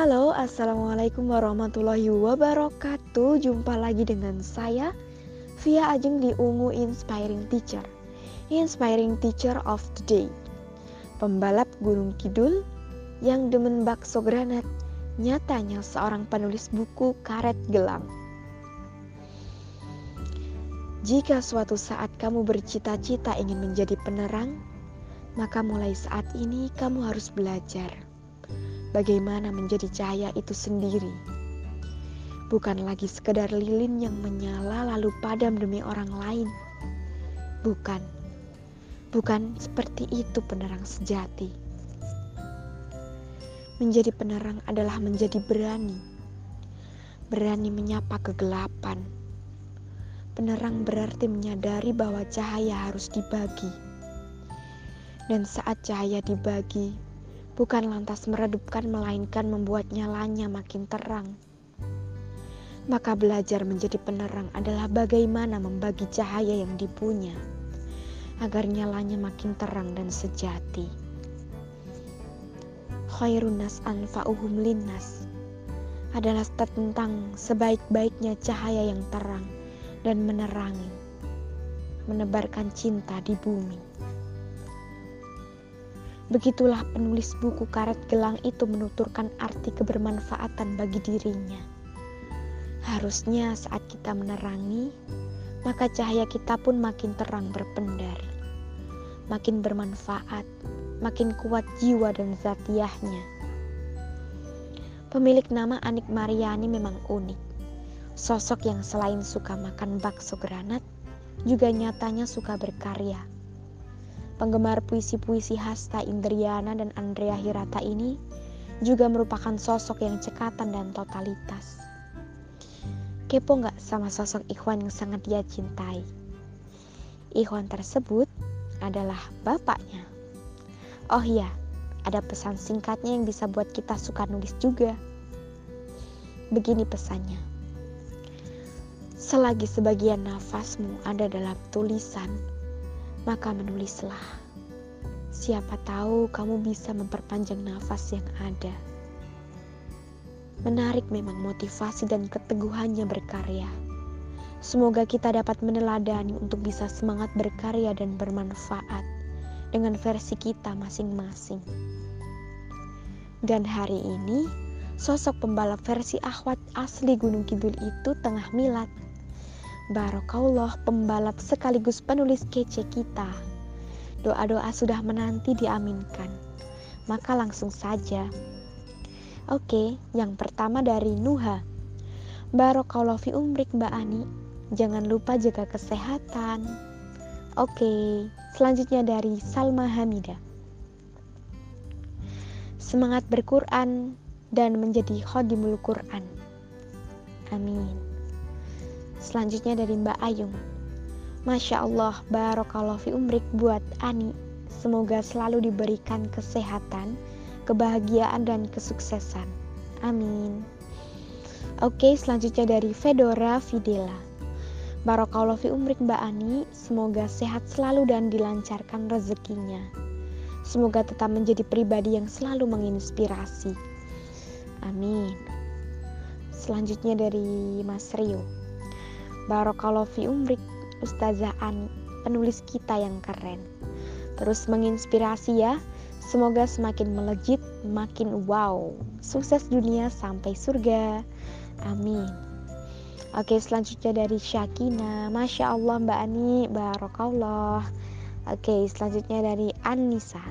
Halo, Assalamualaikum warahmatullahi wabarakatuh. Jumpa lagi dengan saya Via Ajeng di Ungu Inspiring Teacher. Inspiring Teacher of the Day. Pembalap Gunung Kidul yang demen bakso granat Nyatanya seorang penulis buku karet gelang. Jika suatu saat kamu bercita-cita ingin menjadi penerang Maka mulai saat ini kamu harus belajar bagaimana menjadi cahaya itu sendiri. Bukan lagi sekedar lilin yang menyala lalu padam demi orang lain. Bukan. Bukan seperti itu penerang sejati. Menjadi penerang adalah menjadi berani. Berani menyapa kegelapan. Penerang berarti menyadari bahwa cahaya harus dibagi. Dan saat cahaya dibagi, bukan lantas meredupkan melainkan membuat nyalanya makin terang. Maka belajar menjadi penerang adalah bagaimana membagi cahaya yang dipunya agar nyalanya makin terang dan sejati. Khairun nas anfa'uhum linnas adalah tentang sebaik-baiknya cahaya yang terang dan menerangi, menebarkan cinta di bumi. Begitulah penulis buku karet gelang itu menuturkan arti kebermanfaatan bagi dirinya. Harusnya saat kita menerangi, maka cahaya kita pun makin terang berpendar, makin bermanfaat, makin kuat jiwa dan zatiahnya. Pemilik nama Anik Mariani memang unik. Sosok yang selain suka makan bakso granat, juga nyatanya suka berkarya Penggemar puisi-puisi Hasta Indriana dan Andrea Hirata ini juga merupakan sosok yang cekatan dan totalitas. Kepo nggak sama sosok Ikhwan yang sangat dia cintai? Ikhwan tersebut adalah bapaknya. Oh iya, ada pesan singkatnya yang bisa buat kita suka nulis juga. Begini pesannya. Selagi sebagian nafasmu ada dalam tulisan, maka menulislah. Siapa tahu kamu bisa memperpanjang nafas yang ada. Menarik memang motivasi dan keteguhannya berkarya. Semoga kita dapat meneladani untuk bisa semangat berkarya dan bermanfaat dengan versi kita masing-masing. Dan hari ini, sosok pembalap versi akhwat asli Gunung Kidul itu tengah milat Barokallah pembalap sekaligus penulis kece kita. Doa-doa sudah menanti diaminkan. Maka langsung saja. Oke, yang pertama dari Nuha. Barokallah fi umrik Mbak Ani. Jangan lupa jaga kesehatan. Oke, selanjutnya dari Salma Hamida. Semangat berquran dan menjadi khodimul Quran. Amin. Selanjutnya dari Mbak Ayung. Masya Allah, barokallah fi umrik buat Ani. Semoga selalu diberikan kesehatan, kebahagiaan, dan kesuksesan. Amin. Oke, selanjutnya dari Fedora Fidela. Barokallah fi umrik Mbak Ani, semoga sehat selalu dan dilancarkan rezekinya. Semoga tetap menjadi pribadi yang selalu menginspirasi. Amin. Selanjutnya dari Mas Rio. Barokallah fi umrik Ustazah Ani, penulis kita yang keren. Terus menginspirasi ya. Semoga semakin melejit, makin wow. Sukses dunia sampai surga. Amin. Oke, selanjutnya dari Syakina. Masya Allah Mbak Ani, Barokallah. Oke, selanjutnya dari Anissa.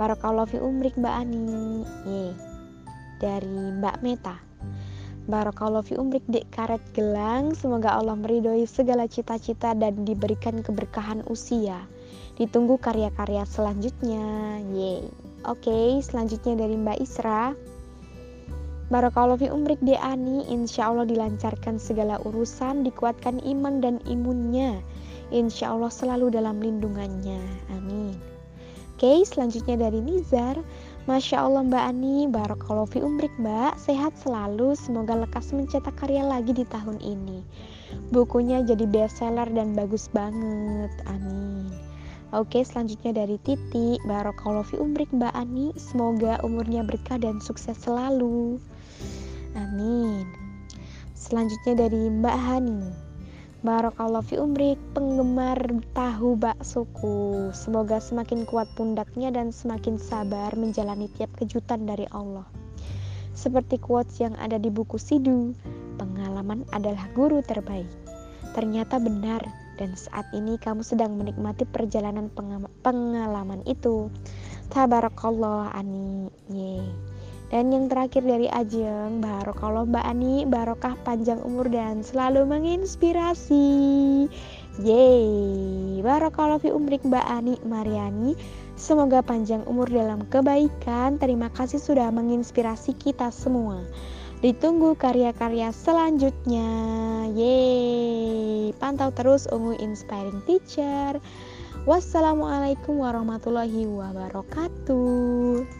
Barokallah fi umrik Mbak Ani. Ye. Dari Mbak Meta. Barakallahu fi umrik dek karet gelang. Semoga Allah meridhoi segala cita-cita dan diberikan keberkahan usia. Ditunggu karya-karya selanjutnya. Yeay. Oke, selanjutnya dari Mbak Isra. Barakallahu fi umrik de Ani, insya Allah dilancarkan segala urusan, dikuatkan iman dan imunnya. Insya Allah selalu dalam lindungannya. Amin. Oke, selanjutnya dari Nizar. Masya Allah Mbak Ani, Barakallahu fi umrik Mbak, sehat selalu, semoga lekas mencetak karya lagi di tahun ini. Bukunya jadi bestseller dan bagus banget, amin. Oke, selanjutnya dari Titi. Barokallahu fi umrik Mbak Ani. Semoga umurnya berkah dan sukses selalu. Amin. Selanjutnya dari Mbak Hani. Barokallahu fi umrik, penggemar tahu baksoku. Semoga semakin kuat pundaknya dan semakin sabar menjalani tiap kejutan dari Allah. Seperti quotes yang ada di buku Sidu, pengalaman adalah guru terbaik. Ternyata benar, dan saat ini kamu sedang menikmati perjalanan pengalaman itu. Tabarakallah Ani. Ye. Dan yang terakhir dari Ajeng, Barokallah Mbak Ani, barokah panjang umur dan selalu menginspirasi. Yeay, Barokallah fi umrik Mbak Ani Mariani. Semoga panjang umur dalam kebaikan. Terima kasih sudah menginspirasi kita semua. Ditunggu karya-karya selanjutnya. Yeay. Pantau terus Ungu Inspiring Teacher. Wassalamualaikum warahmatullahi wabarakatuh.